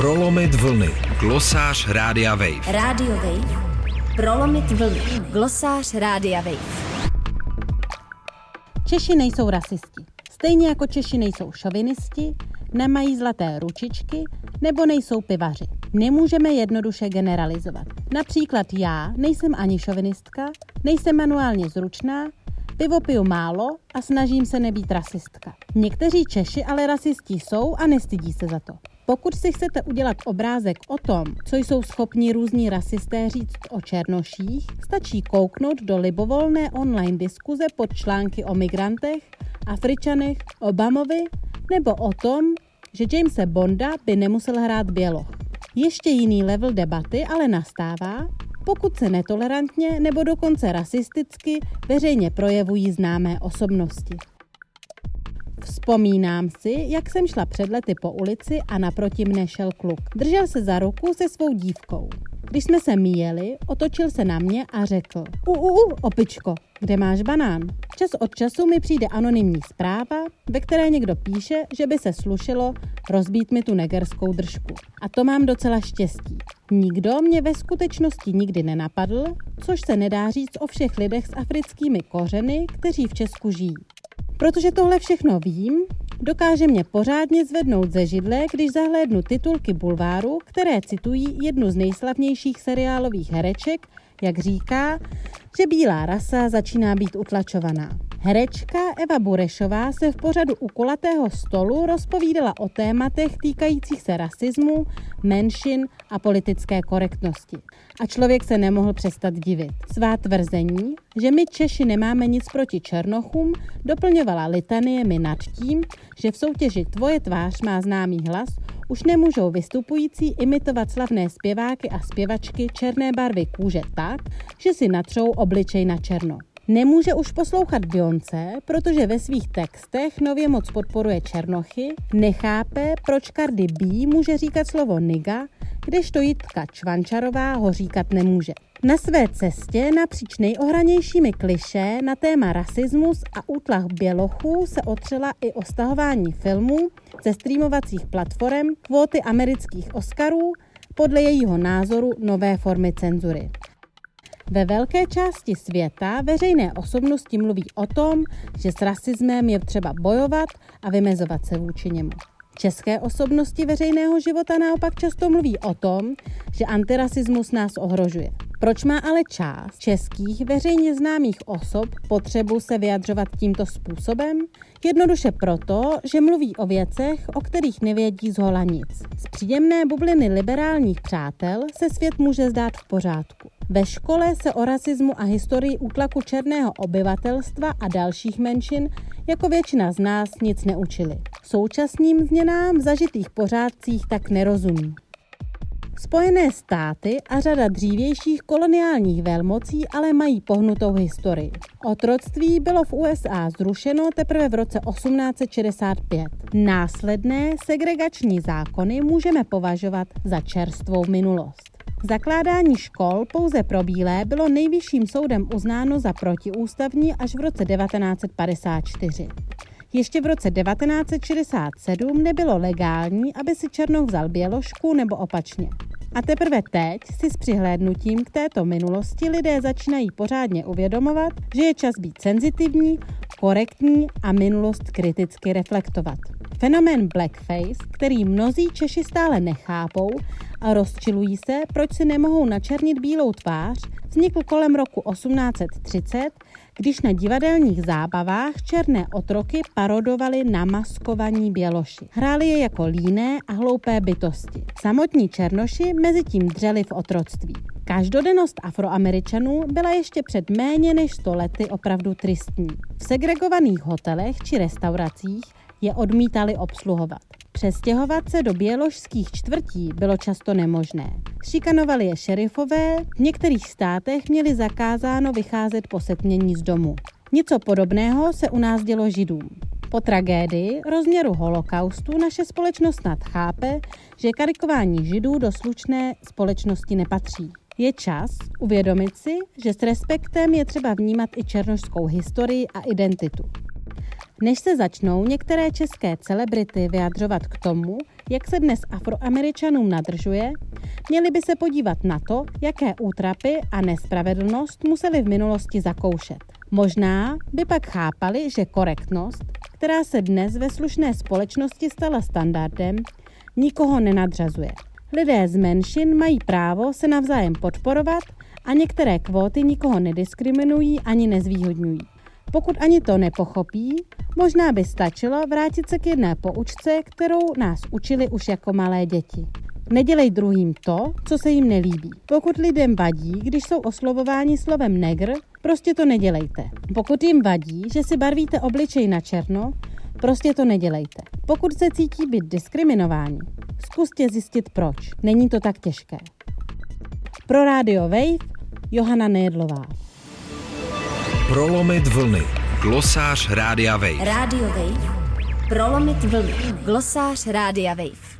Prolomit vlny. Glosář Rádia Wave. Radio Wave. Prolomit vlny. Glosář Rádia Wave. Češi nejsou rasisti. Stejně jako Češi nejsou šovinisti, nemají zlaté ručičky nebo nejsou pivaři. Nemůžeme jednoduše generalizovat. Například já nejsem ani šovinistka, nejsem manuálně zručná, pivo piju málo a snažím se nebýt rasistka. Někteří Češi ale rasisti jsou a nestydí se za to. Pokud si chcete udělat obrázek o tom, co jsou schopni různí rasisté říct o černoších, stačí kouknout do libovolné online diskuze pod články o migrantech, Afričanech, Obamovi nebo o tom, že Jamese Bonda by nemusel hrát běloch. Ještě jiný level debaty ale nastává, pokud se netolerantně nebo dokonce rasisticky veřejně projevují známé osobnosti. Vzpomínám si, jak jsem šla před lety po ulici a naproti mne šel kluk. Držel se za ruku se svou dívkou. Když jsme se míjeli, otočil se na mě a řekl U, u, u, opičko, kde máš banán? Čas od času mi přijde anonymní zpráva, ve které někdo píše, že by se slušelo rozbít mi tu negerskou držku. A to mám docela štěstí. Nikdo mě ve skutečnosti nikdy nenapadl, což se nedá říct o všech lidech s africkými kořeny, kteří v Česku žijí. Protože tohle všechno vím, dokáže mě pořádně zvednout ze židle, když zahlédnu titulky bulváru, které citují jednu z nejslavnějších seriálových hereček, jak říká, že bílá rasa začíná být utlačovaná. Herečka Eva Burešová se v pořadu u kulatého stolu rozpovídala o tématech týkajících se rasismu, menšin a politické korektnosti. A člověk se nemohl přestat divit. Svá tvrzení, že my Češi nemáme nic proti Černochům, doplňovala litaniemi nad tím, že v soutěži Tvoje tvář má známý hlas už nemůžou vystupující imitovat slavné zpěváky a zpěvačky černé barvy kůže tak, že si natřou obličej na černo. Nemůže už poslouchat Beyoncé, protože ve svých textech nově moc podporuje černochy, nechápe, proč Cardi B může říkat slovo niga, kdežto Jitka Čvančarová ho říkat nemůže. Na své cestě napříč nejohranějšími kliše na téma rasismus a útlach bělochů se otřela i o stahování filmů ze streamovacích platform kvóty amerických Oscarů podle jejího názoru nové formy cenzury. Ve velké části světa veřejné osobnosti mluví o tom, že s rasismem je třeba bojovat a vymezovat se vůči němu. České osobnosti veřejného života naopak často mluví o tom, že antirasismus nás ohrožuje. Proč má ale část českých veřejně známých osob potřebu se vyjadřovat tímto způsobem? Jednoduše proto, že mluví o věcech, o kterých nevědí z hola nic. Z příjemné bubliny liberálních přátel se svět může zdát v pořádku. Ve škole se o rasismu a historii útlaku černého obyvatelstva a dalších menšin jako většina z nás nic neučili. Současným změnám v zažitých pořádcích tak nerozumí. Spojené státy a řada dřívějších koloniálních velmocí ale mají pohnutou historii. Otroctví bylo v USA zrušeno teprve v roce 1865. Následné segregační zákony můžeme považovat za čerstvou minulost. Zakládání škol pouze pro bílé bylo nejvyšším soudem uznáno za protiústavní až v roce 1954. Ještě v roce 1967 nebylo legální, aby si černou vzal běložku nebo opačně. A teprve teď si s přihlédnutím k této minulosti lidé začínají pořádně uvědomovat, že je čas být senzitivní, korektní a minulost kriticky reflektovat. Fenomén blackface, který mnozí Češi stále nechápou a rozčilují se, proč si nemohou načernit bílou tvář, vznikl kolem roku 1830, když na divadelních zábavách černé otroky parodovali na maskovaní běloši. Hráli je jako líné a hloupé bytosti. Samotní černoši mezi tím dřeli v otroctví. Každodennost afroameričanů byla ještě před méně než 100 lety opravdu tristní. V segregovaných hotelech či restauracích je odmítali obsluhovat. Přestěhovat se do běložských čtvrtí bylo často nemožné. Šikanovali je šerifové, v některých státech měli zakázáno vycházet po setmění z domu. Něco podobného se u nás dělo židům. Po tragédii rozměru holokaustu naše společnost snad chápe, že karikování židů do slušné společnosti nepatří. Je čas uvědomit si, že s respektem je třeba vnímat i černožskou historii a identitu. Než se začnou některé české celebrity vyjadřovat k tomu, jak se dnes afroameričanům nadržuje, měli by se podívat na to, jaké útrapy a nespravedlnost museli v minulosti zakoušet. Možná by pak chápali, že korektnost, která se dnes ve slušné společnosti stala standardem, nikoho nenadřazuje. Lidé z menšin mají právo se navzájem podporovat a některé kvóty nikoho nediskriminují ani nezvýhodňují. Pokud ani to nepochopí, možná by stačilo vrátit se k jedné poučce, kterou nás učili už jako malé děti. Nedělej druhým to, co se jim nelíbí. Pokud lidem vadí, když jsou oslovováni slovem negr, prostě to nedělejte. Pokud jim vadí, že si barvíte obličej na černo, prostě to nedělejte. Pokud se cítí být diskriminováni, zkuste zjistit proč. Není to tak těžké. Pro Radio Wave Johana Nejedlová. Prolomit vlny. Glosář Rádia Wave. Radio Wave. Prolomit vlny. Glosář Rádia Wave.